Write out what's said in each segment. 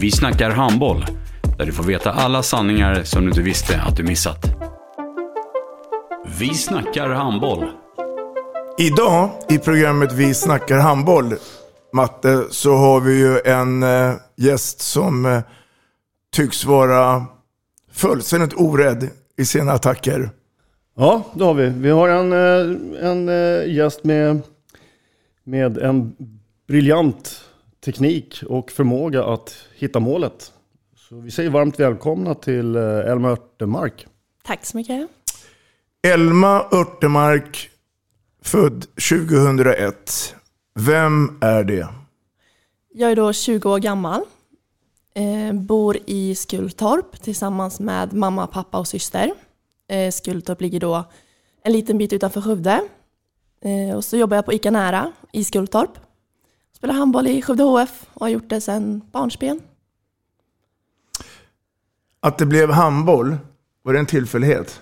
Vi snackar handboll, där du får veta alla sanningar som du inte visste att du missat. Vi snackar handboll. Idag i programmet Vi snackar handboll, Matte, så har vi ju en eh, gäst som eh, tycks vara fullständigt orädd i sina attacker. Ja, det har vi. Vi har en, eh, en gäst med, med en briljant teknik och förmåga att hitta målet. Så vi säger varmt välkomna till eh, Elma Örtemark. Tack så mycket. Elma Örtemark, född 2001. Vem är det? Jag är då 20 år gammal. Eh, bor i Skultorp tillsammans med mamma, pappa och syster. Eh, Skultorp ligger då en liten bit utanför Skövde. Eh, och så jobbar jag på ICA Nära i Skultorp. Spelar handboll i Skövde HF och har gjort det sedan barnsben. Att det blev handboll, var det en tillfällighet?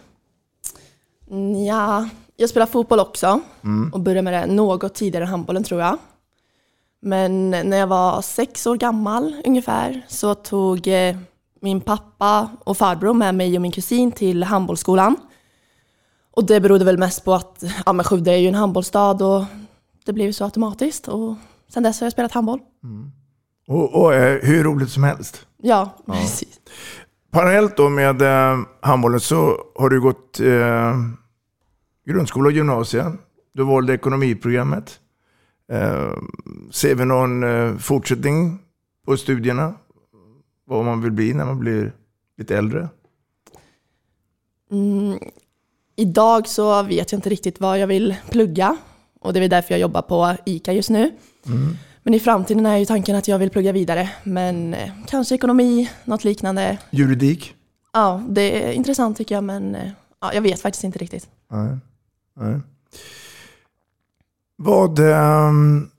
Mm, Ja, jag spelar fotboll också och började med det något tidigare än handbollen tror jag. Men när jag var sex år gammal ungefär så tog eh, min pappa och farbror med mig och min kusin till handbollsskolan. Och det berodde väl mest på att ja, men Skövde är ju en handbollsstad och det blev så automatiskt. Och sen dess har jag spelat handboll. Och, och eh, hur roligt som helst. Ja, precis. Parallellt då med eh, handbollen så har du gått eh, grundskola och gymnasie. Du valde ekonomiprogrammet. Eh, ser vi någon eh, fortsättning på studierna? Vad man vill bli när man blir lite äldre? Mm, idag så vet jag inte riktigt vad jag vill plugga. Och det är därför jag jobbar på ICA just nu. Men i framtiden är ju tanken att jag vill plugga vidare. Men eh, kanske ekonomi, något liknande. Juridik? Ja, det är intressant tycker jag, men eh, ja, jag vet faktiskt inte riktigt. Nej. Nej. Vad, ehm,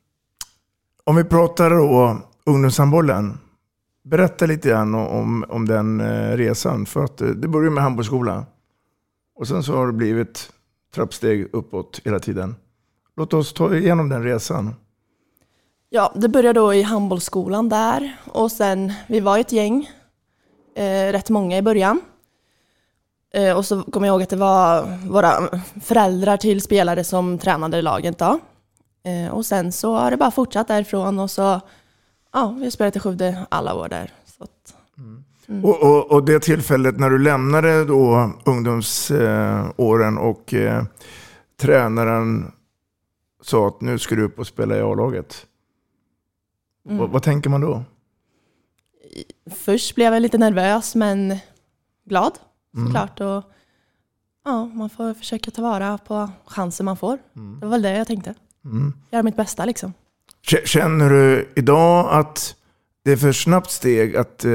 om vi pratar då ungdomshandbollen. Berätta lite grann om, om den eh, resan. För att det började med handbollsskola. Och sen så har det blivit trappsteg uppåt hela tiden. Låt oss ta igenom den resan. Ja, det började då i handbollsskolan där och sen, vi var ett gäng, eh, rätt många i början. Eh, och så kommer jag ihåg att det var våra föräldrar till spelare som tränade i laget då. Eh, och sen så har det bara fortsatt därifrån och så, ja, vi har spelat i Skövde alla år där. Så att, Och, och, och det tillfället när du lämnade då ungdomsåren och eh, tränaren sa att nu ska du upp och spela i A-laget. Vad, vad tänker man då? först blev jag lite nervös men glad såklart. Och, ja, man får försöka ta vara på chansen man får. Det var väl det jag tänkte. Göra mitt bästa liksom. Känner du idag att det är för snabbt steg att eh,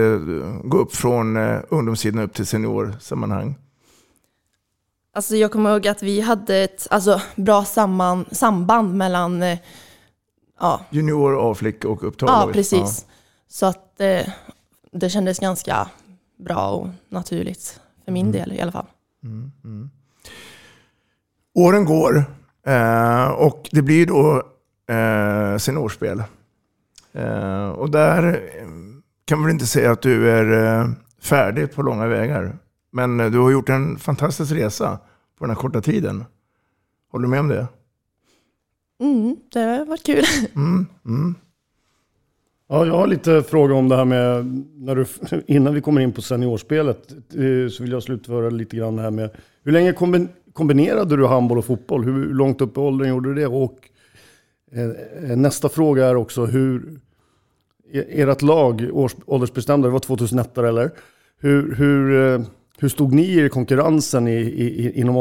gå upp från eh, ungdomssidan upp till seniorsammanhang? Alltså jag kommer ihåg att vi hade ett alltså, bra samman, samband mellan, eh, ja, Junior, A-flick och upp ja precis. Så att eh, det kändes ganska bra och naturligt för min del i alla fall. Åren går eh, och det blir då eh, seniorspel. Eh, och där eh, kan man väl inte säga att du är eh, färdig på långa vägar. Men eh, du har gjort en fantastisk resa på den här korta tiden. Håller du med om det? Mm, det har varit kul. Mm, mm. Ja, jag har lite fråga om det här med, när du, innan vi kommer in på seniorspelet, eh, så vill jag slutföra lite grann det här med, hur länge kombinerade du handboll och fotboll? Hur långt upp i åldern gjorde du det? Och eh, eh nästa fråga är också hur, e-, ert lag, års, åldersbestämda, det var 2001 eller? Hur, hur, eh, hur stod ni i konkurrensen i, i, inom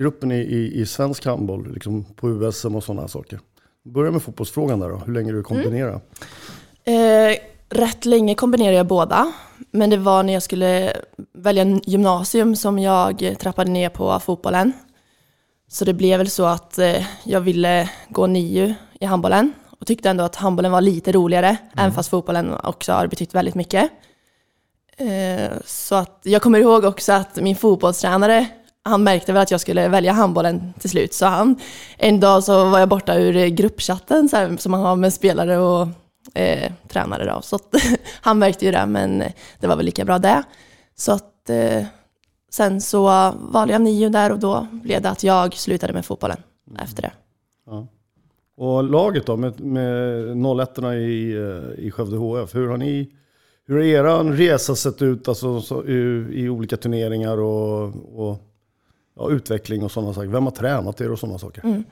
åldersgruppen i, i, i svensk handboll, liksom på USM och sådana saker? Börja med fotbollsfrågan där då, hur länge du kombinerade? Eh, rätt länge kombinerade jag båda. Men det var när jag skulle välja gymnasium som jag trappade ner på fotbollen. Så det blev väl så att eh, jag ville gå NIU i handbollen och tyckte ändå att handbollen var lite roligare, även fast fotbollen också har betytt väldigt mycket. Eh, så att jag kommer ihåg också att min fotbollstränare, han märkte väl att jag skulle välja handbollen till slut. Så han, en dag så var jag borta ur gruppchatten så här, som man har med spelare och eh, tränare. Då. Så att, han märkte ju det, men det var väl lika bra det. Så att eh, sen så valde jag nio där och då blev det att jag slutade med fotbollen efter det. Ja. Och laget då, med, med 01 i, eh, i Skövde HF, hur har ni hur har er resa sett ut alltså, så, i, i olika turneringar och, och ja, utveckling och sådana saker? Vem har tränat er och sådana saker? Mm.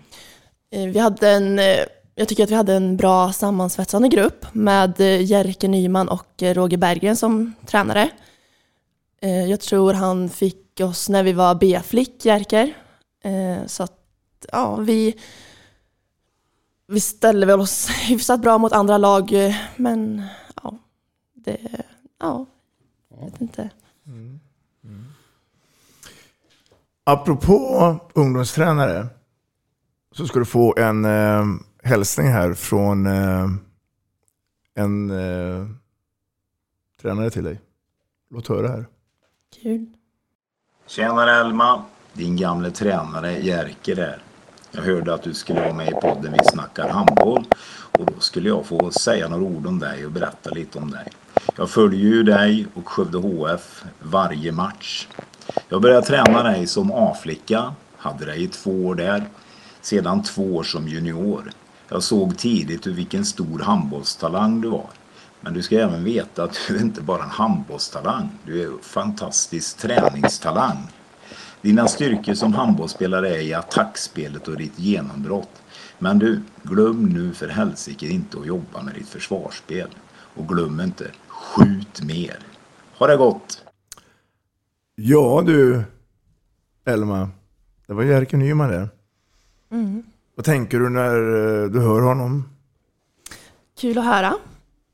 Eh, Vi hade en, eh, jag tycker att vi hade en bra sammansvetsande grupp med eh, Jerker Nyman och Roger Berggren som tränare. Jag tror han fick oss när vi var B-flick, Jerker. Så att, ja, vi, vi ställde väl oss hyfsat bra mot andra lag, men ja, det, ja, jag vet inte. Apropå ungdomstränare så ska du få en eh, hälsning här från eh, en eh, tränare till dig. Låt höra här. Kul. Tjenare Elma! Din gamle tränare Jerker där. Jag hörde att du skulle vara med i podden Vi snackar handboll och då skulle jag få säga några ord om dig och berätta lite om dig. Jag följer ju dig och Skövde HF varje match. Jag började träna dig som A-flicka, hade dig i två år där, sedan två år som junior. Jag såg tidigt hur vilken stor handbollstalang du var. Men du ska även veta att du är inte bara en handbollstalang, du är en fantastisk träningstalang. Dina styrkor som handbollsspelare är i attackspelet och ditt genombrott. Men du, glöm nu för helsike inte att jobba med ditt försvarsspel. Och glöm inte, skjut mer. Ha det gott! Ja du, Elma. Det var Jerker Nyman det. Mm. Vad tänker du när eh, du hör honom? Kul att höra,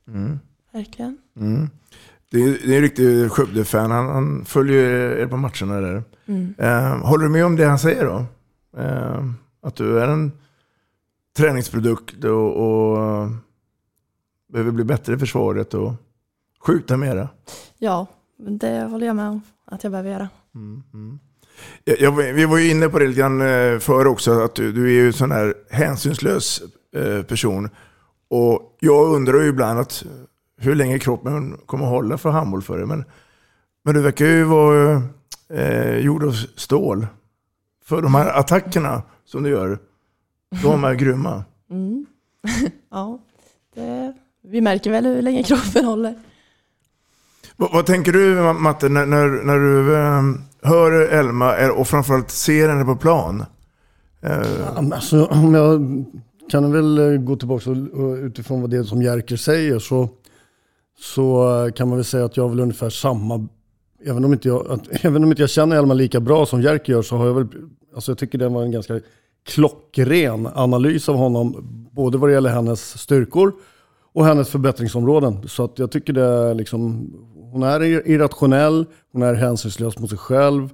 Mm. verkligen. Mm. Det, är, det är en riktig Skövde-fan. Han, han följer er på matcherna där. Mm. Eh, håller du med om det han säger då? Eh, att du är en träningsprodukt och, och eh, behöver bli bättre i försvaret och skjuta mera. Ja, det håller jag med om att jag behöver göra. Jag, jag, vi var ju inne på det lite grann eh, förr också, att du, du är ju en sån här hänsynslös eh, person. Och jag undrar ju ibland att hur länge kroppen kommer att hålla för handboll för dig. Men, men du verkar ju vara eh, gjord av stål. För de här attackerna som du gör, de är grymma. Mm. ja, det, vi märker väl hur länge kroppen håller. Vad, vad tänker du Matte när, när, när du ehm, hör Elma och framförallt ser henne på plan? Eh, ja, Alltså, om jag kan väl eh, gå tillbaka utifrån vad det är som Jerker säger så, så kan man väl säga att jag har väl ungefär samma, även om inte jag, att, även om inte jag känner Elma lika bra som Jerker gör så har jag väl, alltså jag tycker det var en ganska klockren analys av honom, både vad det gäller hennes styrkor och hennes förbättringsområden. Så att jag tycker det är liksom, hon är irrationell, hon är hänsynslös mot sig själv,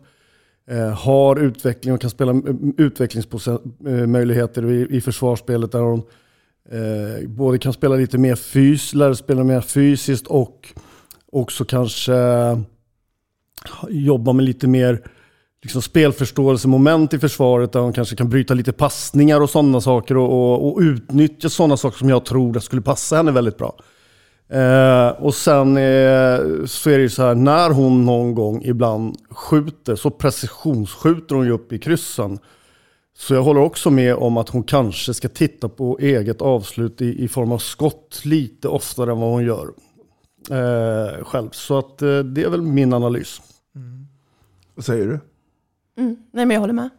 eh, har utveckling och kan spela eh, utvecklingsmöjligheter i, i försvarsspelet där hon eh, både kan spela lite mer fys, lära spela mer fysiskt och också kanske jobba med lite mer liksom spelförståelsemoment i försvaret där hon kanske kan bryta lite passningar och sådana saker och, och, och utnyttja sådana saker som jag tror skulle passa henne väldigt bra. Eh, och sen eh, så är det ju så här, när hon någon gång ibland skjuter så precisionsskjuter hon ju upp i kryssen. Så jag håller också med om att hon kanske ska titta på eget avslut i, i form av skott lite oftare än vad hon gör eh, själv. Så att eh, det är väl min analys. Vad säger du? Mm. Nej, men jag håller med.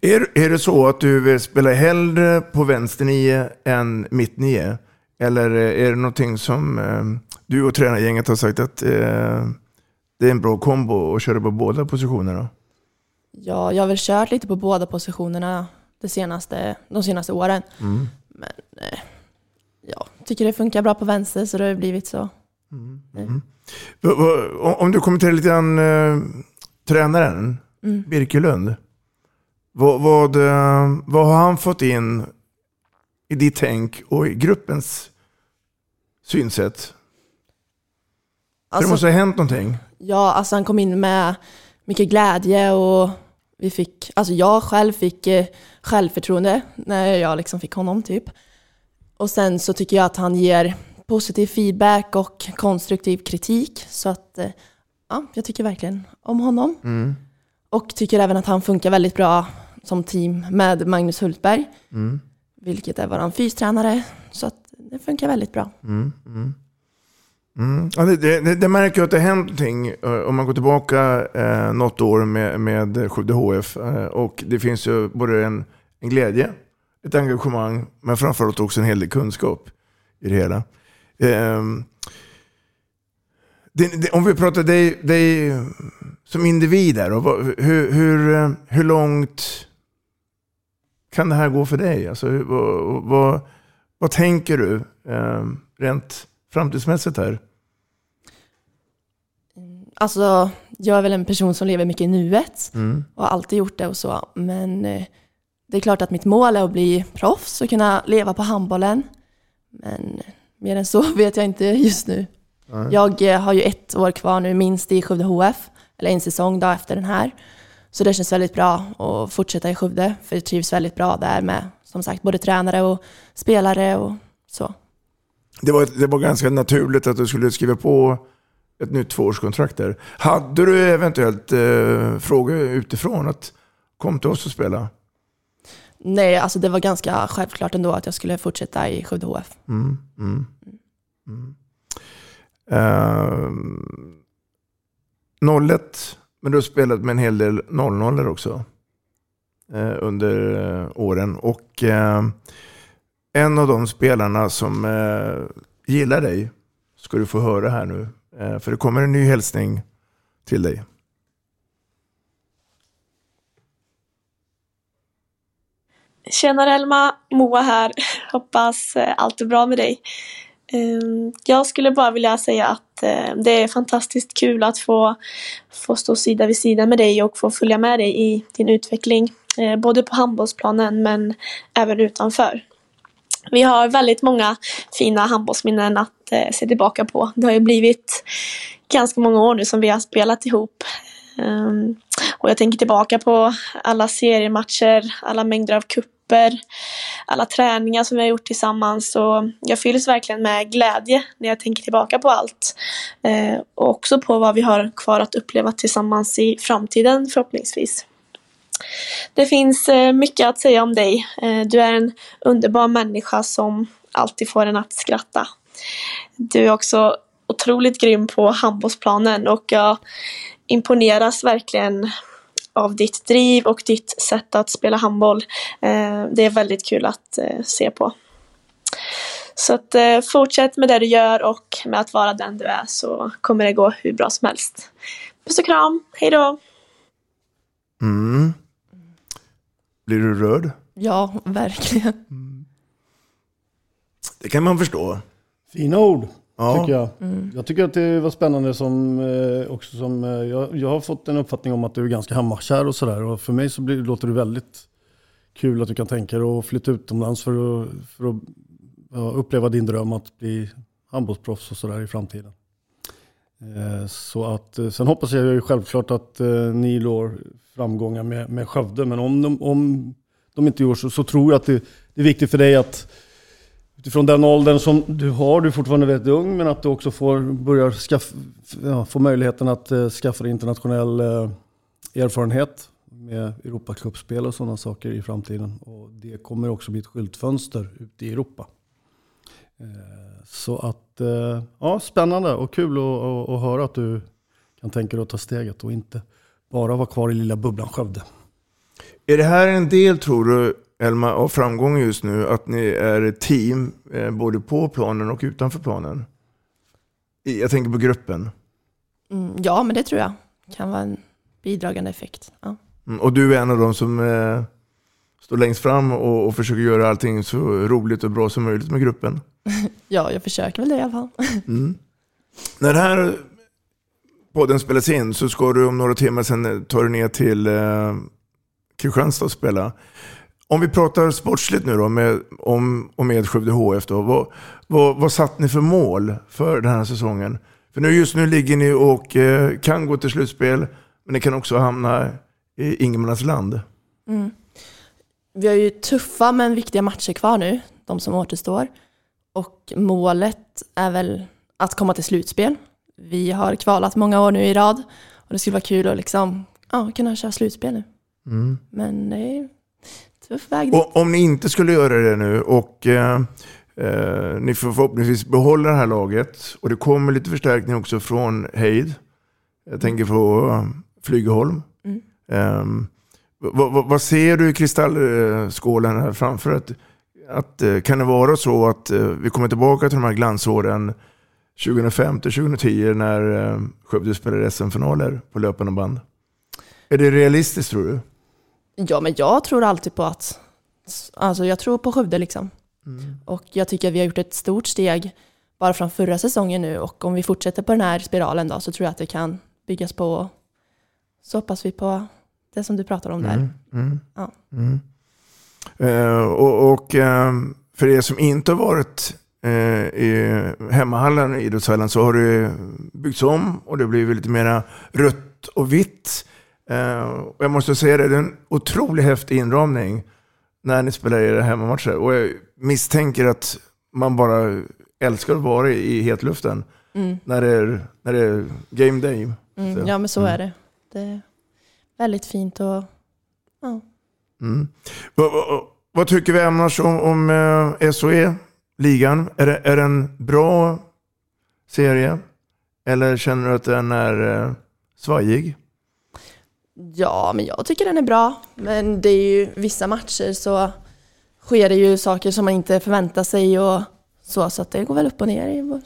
Är, är det så att du vill spela hellre på vänster nio än mitt nio? Eller är det någonting som eh, du och tränargänget har sagt att eh, det är en bra kombo att köra på båda positionerna? Ja, jag har väl kört lite på båda positionerna det senaste, de senaste åren. Mm. Men eh, jag tycker det funkar bra på vänster så det har blivit så. Mm. Va- Om du kommenterar lite grann eh, tränaren, Mm. Birkelund. Vad, vad, eh, vad har han fått in i ditt tänk och i gruppens synsätt? Alltså- det måste ha hänt någonting. Ja, alltså han kom in med mycket glädje och vi fick, alltså jag själv fick eh, självförtroende när jag liksom fick honom typ. Och sen så tycker jag att han ger positiv feedback och konstruktiv kritik. Så att, eh, ja, jag tycker verkligen om honom. Mm. Och tycker även att han funkar väldigt bra som team med Magnus Hultberg. Mm. Vilket är våran fystränare. Så att det funkar väldigt bra. Mm, mm. Mm. Ja, det, det, det märker jag att det har hänt någonting eh, om man går tillbaka eh, något år med, med Skövde HF. Eh, och det finns ju både en, en glädje, ett engagemang, men framförallt också en hel del kunskap i det hela. Eh, det, det, om vi pratar dig, dig som individ där, och hur, hur, eh, hur långt kan det här gå för dig? Alltså, vad, vad, vad tänker du eh, rent framtidsmässigt här? Alltså, jag är väl en person som lever mycket i nuet. Mm. och har alltid gjort det och så. Men eh, det är klart att mitt mål är att bli proffs och kunna leva på handbollen. Men mer än så vet jag inte just nu. Nej. Jag eh, har ju ett år kvar nu minst i Skövde HF, eller en säsong då efter den här. Så det känns väldigt bra att fortsätta i Skövde, för jag trivs väldigt bra där med som sagt både tränare och spelare och så. Det var, det var ganska naturligt att du skulle skriva på ett nytt tvåårskontrakt där. Hade du eventuellt eh, frågor utifrån att kom till oss och spela? Nej, alltså det var ganska självklart ändå att jag skulle fortsätta i Skövde HF. Mm, mm, mm. Uh, 01, men du har spelat med en hel del 00 också eh, under eh, åren. Och eh, en av de spelarna som eh, gillar dig ska du få höra här nu. Eh, för det kommer en ny hälsning till dig. Tjenare Elma, Moa här. Hoppas eh, allt är bra med dig. Ehm, jag skulle bara vilja säga att eh, det är fantastiskt kul att få, få stå sida vid sida med dig och få följa med dig i din utveckling. Eh, både på handbollsplanen men även utanför. Vi har väldigt många fina handbollsminnen att eh, se tillbaka på. Det har ju blivit ganska många år nu som vi har spelat ihop. Ehm, och jag tänker tillbaka på alla seriematcher, alla mängder av grupper, alla träningar som vi har gjort tillsammans. Och jag fylls verkligen med glädje när jag tänker tillbaka på allt. Eh, och också på vad vi har kvar att uppleva tillsammans i framtiden förhoppningsvis. Det finns eh, mycket att säga om dig. Eh, du är en underbar människa som alltid får en att skratta. Du är också otroligt grym på handbollsplanen och jag imponeras verkligen av ditt driv och ditt sätt att spela handboll. Eh, Det är väldigt kul att eh, se på. Så att eh, fortsätt med det du gör och med att vara den du är så kommer det gå hur bra som helst. Puss och kram, hej då! Mm. Blir du rörd? Ja, verkligen. Det kan man förstå. Fina ord, Ja. tycker jag. Mm. Jag tycker att det var spännande som eh, också som, eh, jag, jag har fått en uppfattning om att du är ganska hemmakär och sådär. Och för mig så blir, låter det väldigt kul att du kan tänka dig att flytta utomlands för att, för att ja, uppleva din dröm att bli handbollsproffs och sådär i framtiden. Eh, Så att, eh, sen hoppas jag ju självklart att eh, ni når framgångar med, med Skövde. Men om de, om de inte gör så, så tror jag att det, det är viktigt för dig att utifrån den åldern som du har, du är fortfarande väldigt ung, men att du också får börja skaff, ja, få möjligheten att eh, skaffa dig internationell eh, erfarenhet. med Europacupspel och sådana saker i framtiden. Och det kommer också bli ett skyltfönster ute i Europa. Eh, Så att, eh, ja, spännande och kul att, att, att höra att du kan tänka dig att ta steget och inte bara vara kvar i lilla bubblan Skövde. Är det här en del, tror du, Elma, av framgången just nu? Att ni är ett team, eh, både på planen och utanför planen? Jag tänker på gruppen. Mm, ja, men det tror jag kan vara en bidragande effekt. Ja. Mm, Och du är en av dem som eh, står längst fram och, och försöker göra allting så roligt och bra som möjligt med gruppen. ja, jag försöker väl det i alla fall. Mm. När den här podden spelas in så ska du om några timmar sen ta dig ner till eh, Kristianstad och spela. Om vi pratar sportsligt nu då, med, om, och med Skövde HF då. Vad, vad, vad satt ni för mål för den här säsongen? För nu just nu ligger ni och eh, kan gå till slutspel, men ni kan också hamna i ingenmansland. Mm. Vi har ju tuffa men viktiga matcher kvar nu, de som återstår. Och målet är väl att komma till slutspel. Vi har kvalat många år nu i rad och det skulle vara kul att liksom, ja, kunna köra slutspel nu. Mm. Men det är tuff väg dit. Och om ni inte skulle göra det nu och eh, eh, ni får förhoppningsvis behålla det här laget och det kommer lite förstärkning också från Heid. Jag tänker på eh, Flygeholm. Mm. Ehm, vad, vad, vad ser du i kristallskålen här framför? Att, att, eh, kan det vara så att eh, vi kommer tillbaka till de här glansåren 2005-2010 när eh, Skövde spelade SM-finaler på löpande band? Är det realistiskt tror du? Ja, men jag tror alltid på att, alltså jag tror på Skövde liksom. Och jag tycker att vi har gjort ett stort steg bara från förra säsongen nu och om vi fortsätter på den här spiralen då så tror jag att det kan byggas på. Så hoppas vi på det som du pratar om där. Mm, mm, Ja. mm. Eh, och och eh, för er som inte har varit eh, i hemmahallen i idrottshallen så har det byggts om och det blir lite mera rött och vitt. Eh, och jag måste säga det, det är en otroligt häftig inramning när ni spelar era hemmamatcher. Och jag misstänker att man bara älskar att vara i hetluften Mm. när, det är, när det är game day. Mm, ja, men så mm. är det. Det är väldigt fint och ja. Mm. Vad, vad, vad tycker vi annars om, om eh, SOE, ligan? Är det, är det en bra serie? Eller känner du att den är eh, svajig? Ja, men jag tycker den är bra. Men det är ju vissa matcher så sker det ju saker som man inte förväntar sig och så, så att det går väl upp och ner om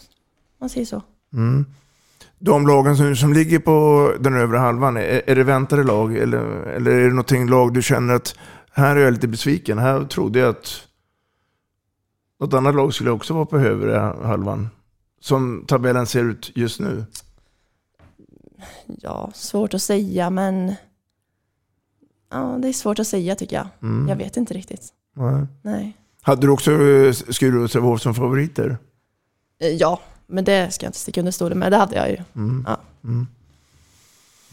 man säger så. Mm. De lagen som, som ligger på den övre halvan, är, är det väntade lag? Eller, eller är det någonting lag du känner att här är jag lite besviken. Här trodde jag att något annat lag skulle också vara på övre halvan. Som tabellen ser ut just nu. Ja, svårt att säga men ja, det är svårt att säga tycker jag. Mm. Jag vet inte riktigt. Nej. Nej. Hade du också eh, Skuru och Sävehof som favoriter? Eh, Ja, men det ska jag inte sticka under stolen med. Det hade jag ju. Mm. Ja. Mm.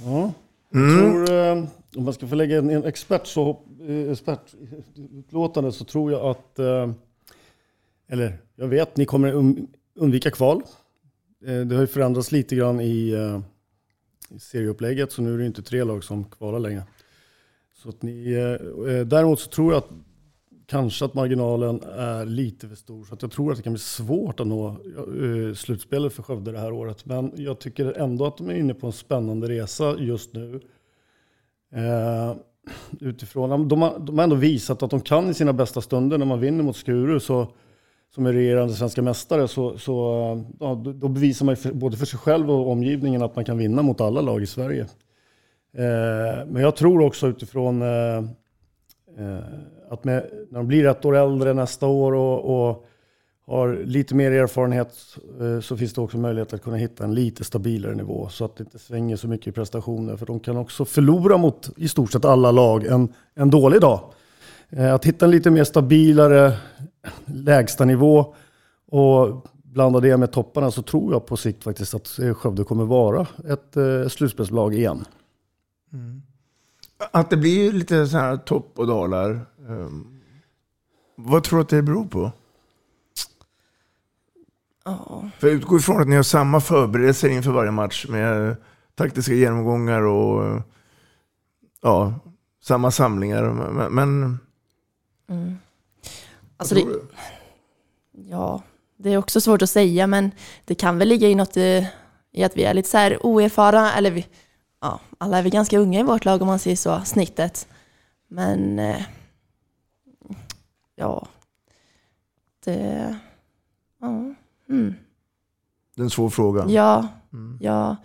Ja. Jag Mm. tror, eh, om man ska få lägga in en expert så, expertutlåtande så tror jag att, eller jag vet, ni kommer un- undvika kval. Det har ju förändrats lite grann i serieupplägget så nu är det inte tre lag som kvalar längre. Så att ni, eh, eh, däremot så tror jag att kanske att marginalen är lite för stor. Så att jag tror att det kan bli svårt att nå eh, slutspelet för Skövde det här året. Men jag tycker ändå att de är inne på en spännande resa just nu. Eh, utifrån, de, har, de har ändå visat att de kan i sina bästa stunder när man vinner mot Skuru så, som är regerande svenska mästare så, så ja, då, bevisar man ju för, både för sig själv och omgivningen att man kan vinna mot alla lag i Sverige. Eh, men jag tror också utifrån eh, eh, att med, när de blir ett år äldre nästa år och, och har lite mer erfarenhet eh, så finns det också möjlighet att kunna hitta en lite stabilare nivå så att det inte svänger så mycket i prestationer. För de kan också förlora mot i stort sett alla lag en, en dålig dag. Eh, Att hitta en lite mer stabilare lägstanivå och blanda det med topparna så tror jag på sikt faktiskt att eh, Skövde kommer vara ett eh, slutspelslag igen. Att det blir lite så här topp och dalar. ehm, vad tror du att det beror på? Ja. För jag utgår ifrån att ni har samma förberedelser inför varje match med taktiska genomgångar och ja, samma samlingar. Men, men Mm. Alltså det, ja, det är också svårt att säga, men det kan väl ligga i något i, i att vi är lite så här oerfarna, eller vi, ja, alla är vi ganska unga i vårt lag om man säger så, snittet. Men eh, ja, det, ja, mm. det är en svår fråga. ja, jag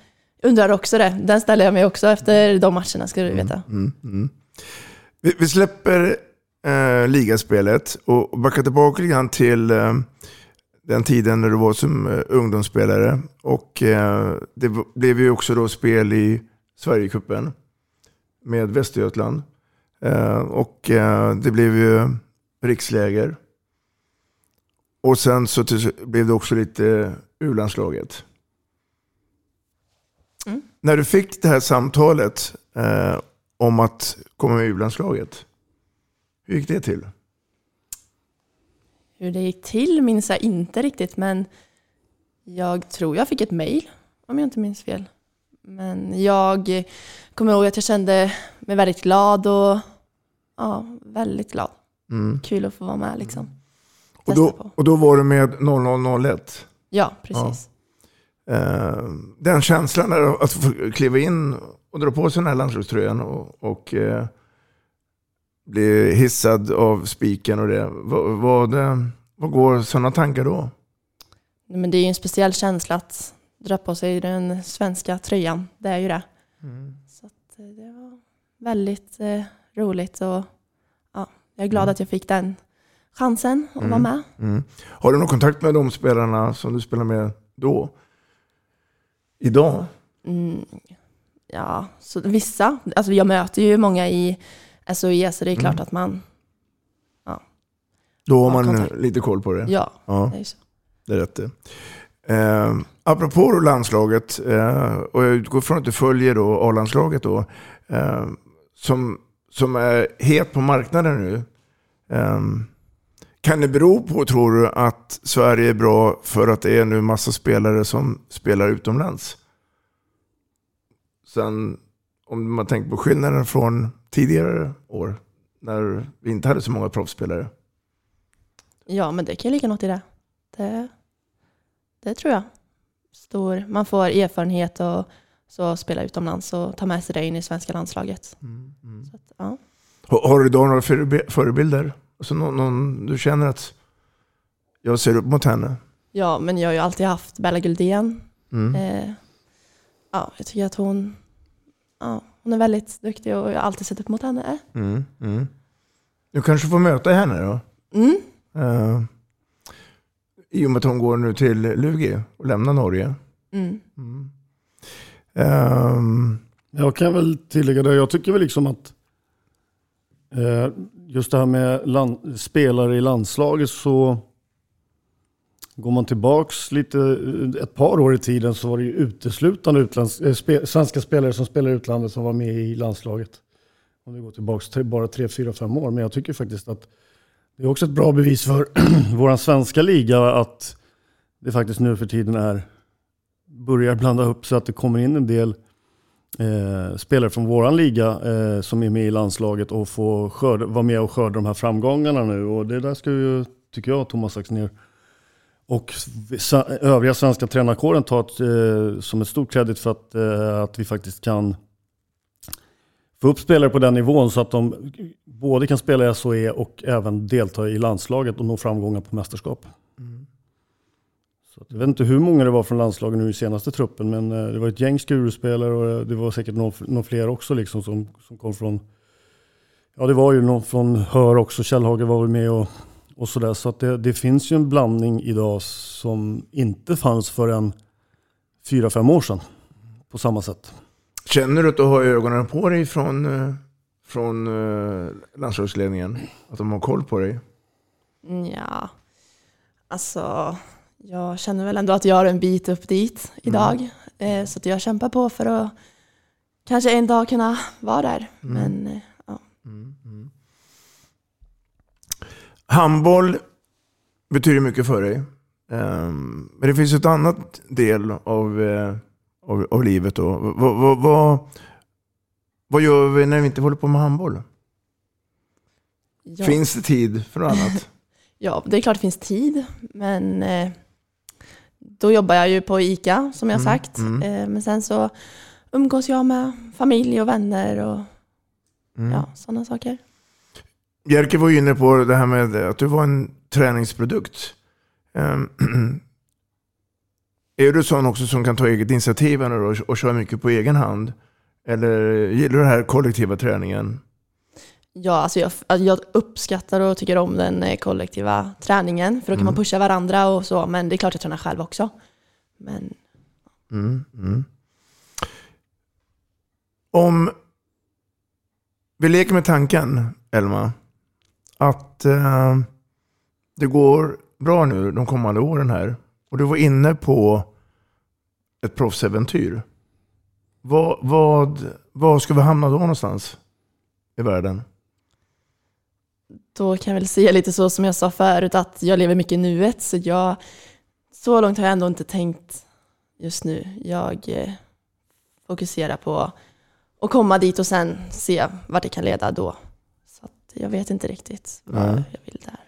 undrar också det. Den ställer jag mig också efter de matcherna, ska du veta. Mm, mm. Vi, vi släpper eh, ligaspelet och backar tillbaka lite grann till eh, den tiden när du var som eh, ungdomsspelare. Och eh, det blev ju också då spel i Sverigecupen med Västergötland. Eh, och eh, det blev ju riksläger. Och sen så blev det också lite U-landslaget. Mm. När du fick det här samtalet eh, om att komma med U-landslaget, hur gick det till? Hur det gick till minns jag inte riktigt, men jag tror jag fick ett mejl, om jag inte minns fel. Men jag kommer ihåg att jag kände mig väldigt glad och ja, väldigt glad. Mm. Kul att få vara med liksom. Och då, och då var du med 0001? Ja, precis. Eh, den känslan att få kliva in och dra på sig den här landslagströjan och, och eh, bli hissad av spiken och det. Vad, vad, det, vad går sådana tankar då? Men det är ju en speciell känsla att dra på sig den svenska tröjan. Det är ju det. Så att, eh, det var väldigt eh, roligt och ja, jag är glad att jag fick den chansen att vara med. Mm. Har du någon kontakt med de spelarna som du spelar med då? Idag? Mm, ja, så vissa. Alltså jag möter ju många i SOE så det är klart Mm. att man... Ja, Då har man kontakt. lite koll på det? Ja, ja. det är så. Det är rätt det. Eh, apropå då landslaget, eh, och jag utgår från att du följer då A-landslaget då, eh, som, som är het på marknaden nu. Eh, kan det bero på, tror du, att Sverige är bra för att det är nu massa spelare som spelar utomlands? Sen, om man tänker på skillnaden från tidigare år, när vi inte hade så många proffsspelare. ja, men det kan ju ligga något i det. Det, det tror jag. Stor, man får erfarenhet och så spela utomlands och ta med sig det in i svenska landslaget. Mm, Så att, ja. Har, har du då några förebi- förebilder? Alltså någon, någon du känner att jag ser upp mot henne? ja, men jag har ju alltid haft Bella Guldén. Mm. Eh, ja, jag tycker att hon, ja, hon är väldigt duktig och jag har alltid sett upp mot henne. Mm, mm. Du kanske får möta henne då? Mm. Eh, I och med att hon går nu till Lugi och lämnar Norge. Mm. Ehm, Jag kan väl tillägga det, jag tycker väl liksom att eh, just det här med land, spelare i landslaget så går man tillbaks lite, ett par år i tiden så var det ju uteslutande utlands, äh, spe, svenska spelare som spelade i utlandet som var med i landslaget. Om vi går tillbaks till bara tre, fyra, fem år. Men jag tycker faktiskt att det är också ett bra bevis för vår svenska liga att det faktiskt nu för tiden är börjar blanda upp så att det kommer in en del eh, spelare från vår liga eh, som är med i landslaget och får skörda, vara med och skörda de här framgångarna nu. Och det där ska ju, tycker jag, Thomas Axnér och övriga svenska tränarkåren ta ett, eh, som ett stort kredit för att, eh, att vi faktiskt kan få upp spelare på den nivån så att de både kan spela i SOE och även delta i landslaget och nå framgångar på mästerskap. Så att jag vet inte hur många det var från landslaget nu i senaste truppen, men eh, det var ett gäng Skuru-spelare och det var säkert någon, någon fler också liksom som, som kom från, ja det var ju någon från Hör också, Källhage var väl med och, och sådär. Så att det, det finns ju en blandning idag som inte fanns för en fyra, fem år sedan på samma sätt. känner du att du har ögonen på dig från, eh, från eh, landslagsledningen? Att de har koll på dig? Mm, Ja, alltså jag känner väl ändå att jag har en bit upp dit idag. Eh, så att jag kämpar på för att kanske en dag kunna vara där. Men eh, ja. Handboll betyder mycket för dig. Ehm, Men det finns ett annat del av, eh, av, av livet. Då. Vad, vad, vad, Vad gör vi när vi inte håller på med handboll? Ja. Finns det tid för något annat? Ja, det är klart det finns tid, men eh, då jobbar jag ju på ICA som jag Mm, sagt. mm. Eh, men sen så umgås jag med familj och vänner och Mm. ja, sådana saker. Jerker var ju inne på det här med att du var en träningsprodukt. Ehm, är du sån också som kan ta eget initiativ då och köra mycket på egen hand? Eller gillar du den här kollektiva träningen? Ja, alltså jag, alltså jag uppskattar och tycker om den eh, kollektiva träningen, för då kan man Mm. pusha varandra och så, men det är klart jag tränar själv också. Men Mm, mm. Om vi leker med tanken, Elma, att eh, det går bra nu de kommande åren här och du var inne på ett proffsäventyr. Vad, vad, vad ska vi hamna då någonstans i världen? då kan jag väl säga lite så som jag sa förut, att jag lever mycket i nuet, så jag, så långt har jag ändå inte tänkt just nu. Jag eh, fokuserar på att komma dit och sen se vart det kan leda då. Jag vet inte riktigt vad Nej. jag vill där.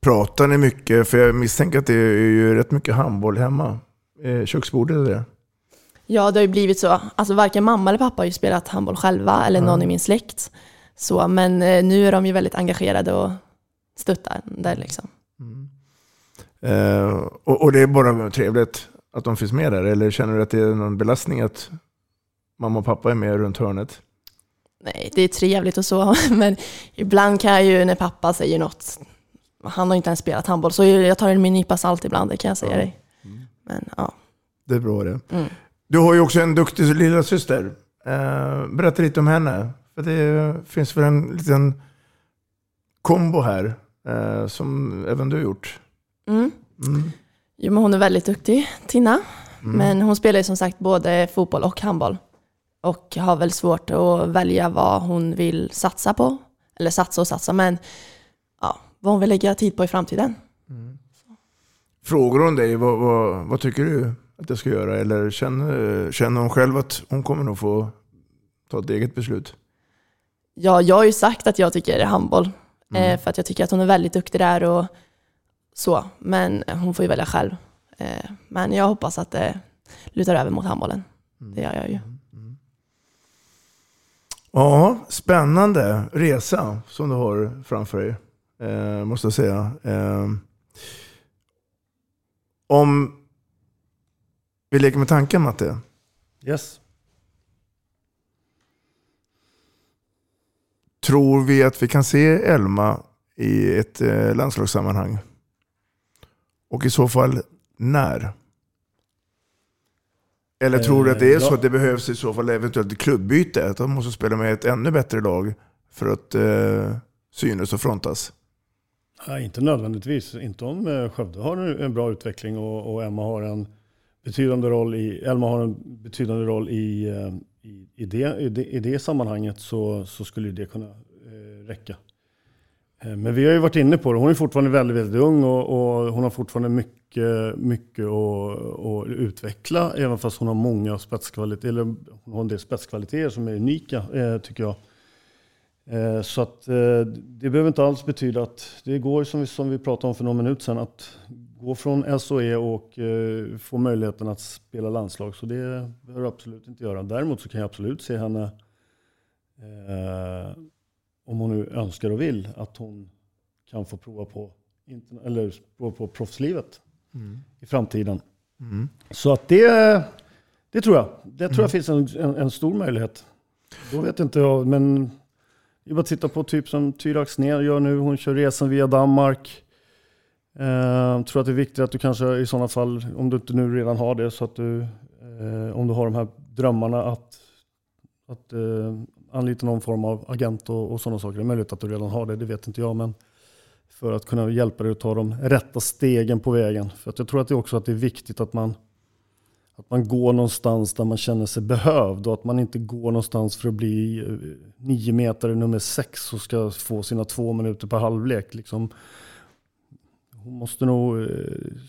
Pratar ni mycket? För jag misstänker att det är ju rätt mycket handboll hemma. Eh, köksbordet är det. Ja, det har ju blivit så. Alltså varken mamma eller pappa har ju spelat handboll själva, eller någon i min släkt. Så, men eh, nu är de ju väldigt engagerade och stöttar där liksom. Eh, och, och det är bara trevligt att de finns med där? Eller känner du att det är någon belastning att mamma och pappa är med runt hörnet? Nej, det är trevligt och så, men ibland kan jag ju när pappa säger något, han har inte ens spelat handboll, så jag tar en nypa salt ibland, det kan jag säga dig. Men ja. Det är bra det. Mm. Du har ju också en duktig lilla syster. Eh, berätta lite om henne. För det finns väl en liten kombo här eh, som även du har gjort. Mm. Mm. Jo, men hon är väldigt duktig, Tina. Mm. Men hon spelar ju som sagt både fotboll och handboll. Och har väl svårt att välja vad hon vill satsa på. Eller satsa och satsa, men ja, vad hon vill lägga tid på i framtiden. Frågar hon dig, vad, vad, vad tycker du att jag ska göra? Eller känner, känner hon själv att hon kommer nog få ta ett eget beslut? Ja, jag har ju sagt att jag tycker handboll. Mm. Eh, för att jag tycker att hon är väldigt duktig där och så. Men hon får ju välja själv. Eh, men jag hoppas att det lutar över mot handbollen. Mm. Det gör jag ju. Ja, spännande resa som du har framför dig. Eh, måste jag säga. Eh, om vi leker med tanken Matte. Yes. Tror vi att vi kan se Elma i ett eh, landslagssammanhang? Och i så fall när? Eller tror du att det är Eh, så ja. att det behövs i så fall eventuellt klubbyte? Att de måste spela med ett ännu bättre lag för att eh, synas och frontas? Nej, inte nödvändigtvis. Inte om eh, Skövde har en bra utveckling och, och Emma har en betydande roll i, Elma har en betydande roll i, eh, i, i, det, i, det, i det sammanhanget så, så skulle det kunna eh, räcka. Eh, men vi har ju varit inne på det. Hon är fortfarande väldigt, väldigt ung och, och hon har fortfarande mycket, mycket att, att utveckla. Även fast hon har många spetskvaliteter, eller hon har en del spetskvaliteter som är unika eh, tycker jag. Eh, Så att eh, det behöver inte alls betyda att det går som vi, som vi pratade om för någon minut sedan att gå från SOE och eh, få möjligheten att spela landslag. Så det behöver du absolut inte göra. Däremot så kan jag absolut se henne, eh, om hon nu önskar och vill, att hon kan få prova på, eller prova på proffslivet Mm. i framtiden. Mm. Så att det, det tror jag. Det tror jag finns en, en, en stor möjlighet. Då vet inte jag, men det är bara att titta på typ som Tyra Axnér gör nu. Hon kör resan via Danmark. Eh, tror att det är viktigt att du kanske i sådana fall, om du inte nu redan har det, så att du, eh, om du har de här drömmarna att, att eh, anlita någon form av agent och, och sådana saker. Det är möjligt att du redan har det, det vet inte jag. Men för att kunna hjälpa dig att ta de rätta stegen på vägen. För att jag tror att det också att det är viktigt att man, att man går någonstans där man känner sig behövd och att man inte går någonstans för att bli eh, nio meter nummer sex och ska få sina två minuter per halvlek. Liksom. hon måste nog, eh,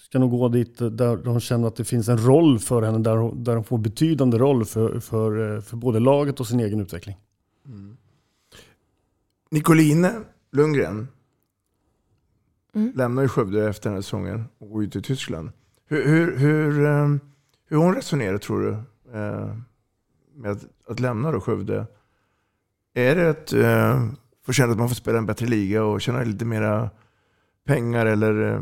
ska nog gå dit där hon känner att det finns en roll för henne, där hon, där hon får betydande roll för, för, eh, för både laget och sin egen utveckling. Mm. Nicoline Lundgren Mm. lämnar ju Skövde efter den här säsongen och går ut till Tyskland. Hur, hur, hur, eh, hur hon resonerar tror du eh, med att, att lämna då Skövde? Är det att eh, få känna att man får spela en bättre liga och tjäna lite mera pengar eller eh,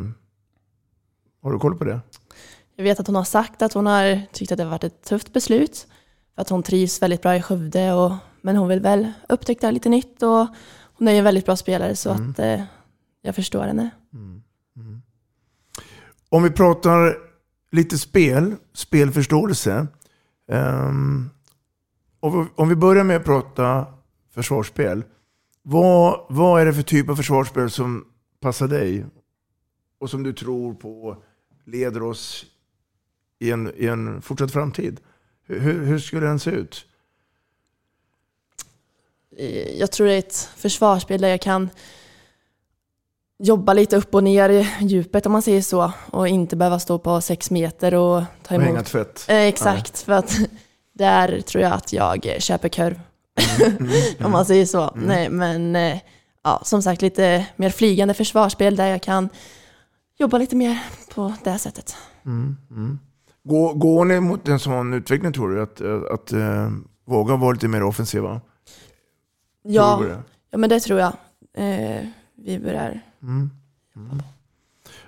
har du koll på det? Jag vet att hon har sagt att hon har tyckt att det har varit ett tufft beslut. För att hon trivs väldigt bra i Skövde. Och, men hon vill väl upptäcka lite nytt. Och hon är ju en väldigt bra spelare så Mm. att eh, jag förstår henne. Om vi pratar lite spel, spelförståelse. Um, om, vi, börjar med att prata försvarsspel. Vad, vad är det för typ av försvarsspel som passar dig? Och som du tror på leder oss i en, i en fortsatt framtid? Hur, hur, hur skulle den se ut? Eh, Jag tror det är ett försvarsspel där jag kan jobba lite upp och ner i djupet om man säger så. Och inte behöva stå på sex meter och ta Och emot. hänga tvätt. Eh, exakt, för att där tror jag att jag köper kurv. om man säger så. Mm. Nej, men eh, ja, som sagt lite mer flygande försvarsspel där jag kan jobba lite mer på det sättet. Mm, mm. Går, går ni mot en sån utveckling tror du? Att, att, att eh, våga vara lite mer offensiva? Ja, ja men det tror jag. Eh, vi börjar Mm. Mm.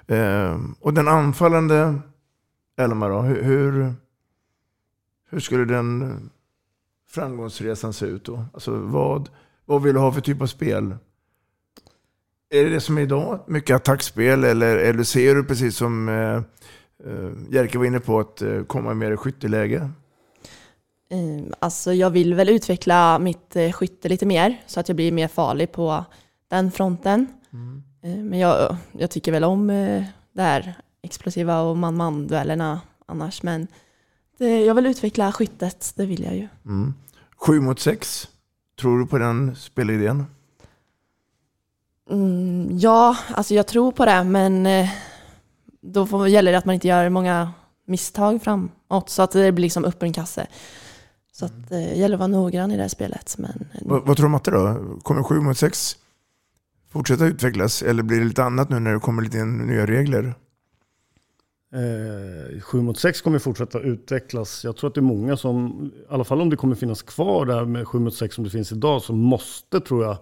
Eh, och den anfallande Elma då, hur, hur, hur skulle den framgångsresan se ut då? Alltså vad, vad vill du ha för typ av spel? Är det det som är idag? Mycket attackspel eller, eller ser du precis som eh, eh, Jerker var inne på att eh, komma mer i skytteläge? Eh, Alltså jag vill väl utveckla mitt eh, skytte lite mer så att jag blir mer farlig på den fronten. Eh, Men jag, jag tycker väl om eh, det här explosiva och man-man-duellerna annars. Men det, jag vill utveckla skyttet, det vill jag ju. Mm. Sju mot sex, tror du på den spelidén? Mm, ja, alltså jag tror på det men eh, då får, gäller det att man inte gör många misstag framåt så att det blir liksom öppen kasse. Så att eh, det gäller att vara noggrann i det här spelet. Men Vad, vad tror du Matte då? Kommer sju mot sex fortsätta utvecklas eller blir det lite annat nu när det kommer lite nya regler? Eh, 7 mot 6 kommer fortsätta utvecklas. Jag tror att det är många som, i alla fall om det kommer finnas kvar där med 7 mot 6 som det finns idag, så måste tror jag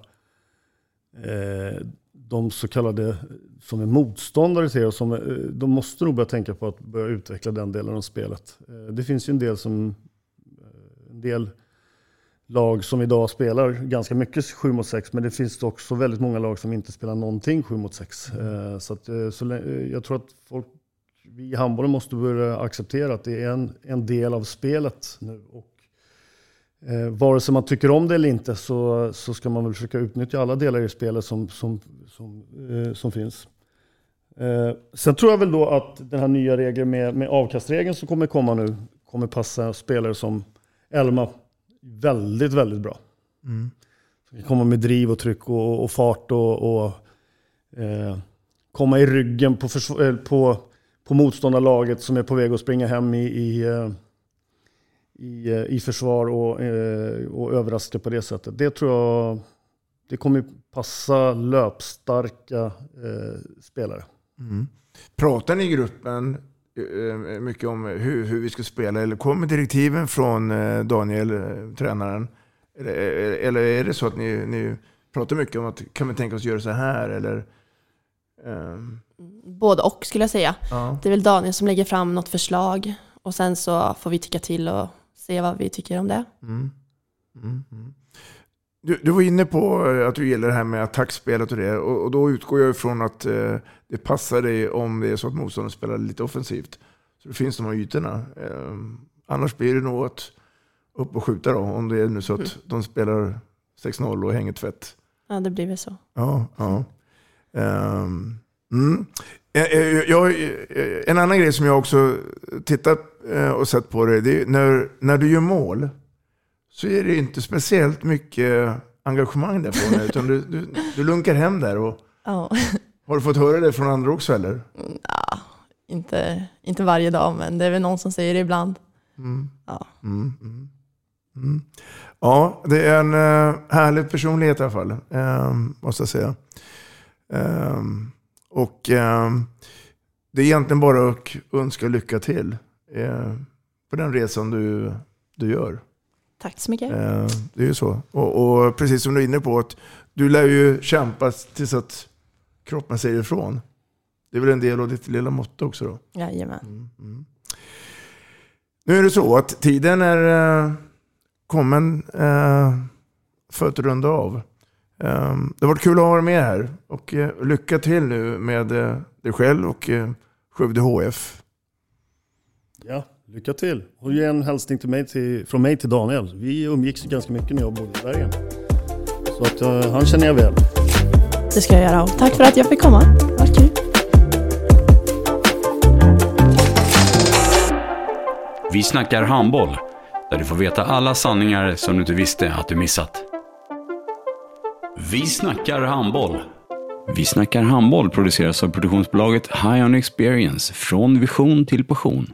eh, de så kallade som är motståndare till som, eh, de måste nog börja tänka på att börja utveckla den delen av spelet. Eh, det finns ju en del som en del lag som idag spelar ganska mycket 7 mot 6, men det finns också väldigt många lag som inte spelar någonting 7 mot 6. Mm. Eh, så, att, eh, så eh, jag tror att folk, vi i handbollen måste börja acceptera att det är en, en del av spelet nu. Och, eh, vare sig man tycker om det eller inte så, så ska man väl försöka utnyttja alla delar i spelet som, som, som, eh, som finns. Eh, sen tror jag väl då att den här nya regeln med, med avkastregeln som kommer komma nu kommer passa spelare som Elma väldigt, väldigt bra. Mm. Kan komma med driv och tryck och, och fart och, och eh, komma i ryggen på, eh, på, på motståndarlaget som är på väg att springa hem i, i, eh, i, eh, i försvar och, och överraska på det sättet. Det tror jag det kommer passa löpstarka eh, spelare. Mm. Pratar ni i gruppen mycket om hur, hur vi ska spela? Eller kommer direktiven från eh, Daniel, eh, tränaren? Eller, eller är det så att ni, ni pratar mycket om att kan vi tänka oss göra så här? Eller, ehm, både och skulle jag säga. Ja. Det är väl Daniel som lägger fram något förslag och sen så får vi tycka till och se vad vi tycker om det. Mm. Mm, mm. Du, du var inne på eh, att du gillar det här med attackspelet och det. Och, och då utgår jag ifrån att eh, det passar dig om det är så att motståndaren spelar lite offensivt. Så det finns de här ytorna. Eh, annars blir det nog att upp och skjuta då. Om det är nu så att Mm. de spelar 6-0 och hänger tvätt. Ja, det blir väl så. Ja, ja. Ehm, mm. Eh, eh, Jag, eh, en annan grej som jag också tittat och sett på det, det är när, när du gör mål så är det inte speciellt mycket engagemang där från dig, utan du, du, du lunkar hem där och Ja. Har du fått höra det från andra också eller? Ja, inte, inte varje dag, men det är väl någon som säger det ibland. Mm. Ja. Mm, mm, mm. Ja, det är en uh, härlig personlighet i alla fall, uh, måste jag säga. Uh, och ehm, det är egentligen bara att önska lycka till eh, på den resan du, du gör. Tack så mycket. Eh, det är ju så. Och, och, precis som du är inne på, att du lär ju kämpa tills att kroppen säger ifrån. Det är väl en del av ditt lilla motto också då? Jajamän. Mm, mm. Nu är det så att tiden är eh, kommen eh, för att runda av. Eh, det har varit kul att ha dig med här. Och eh, lycka till nu med dig själv och Skövde HF. Ja, lycka till. Och ge en hälsning till mig till, från mig till Daniel. Vi umgicks ganska mycket när jag bodde i Bergen. Så att, uh, han känner jag väl. Det ska jag göra. Och tack för att jag fick komma. Det var kul. Vi snackar handboll, där du får veta alla sanningar som du inte visste att du missat. Vi snackar handboll. Vi snackar handboll produceras av produktionsbolaget High On Experience, från vision till passion.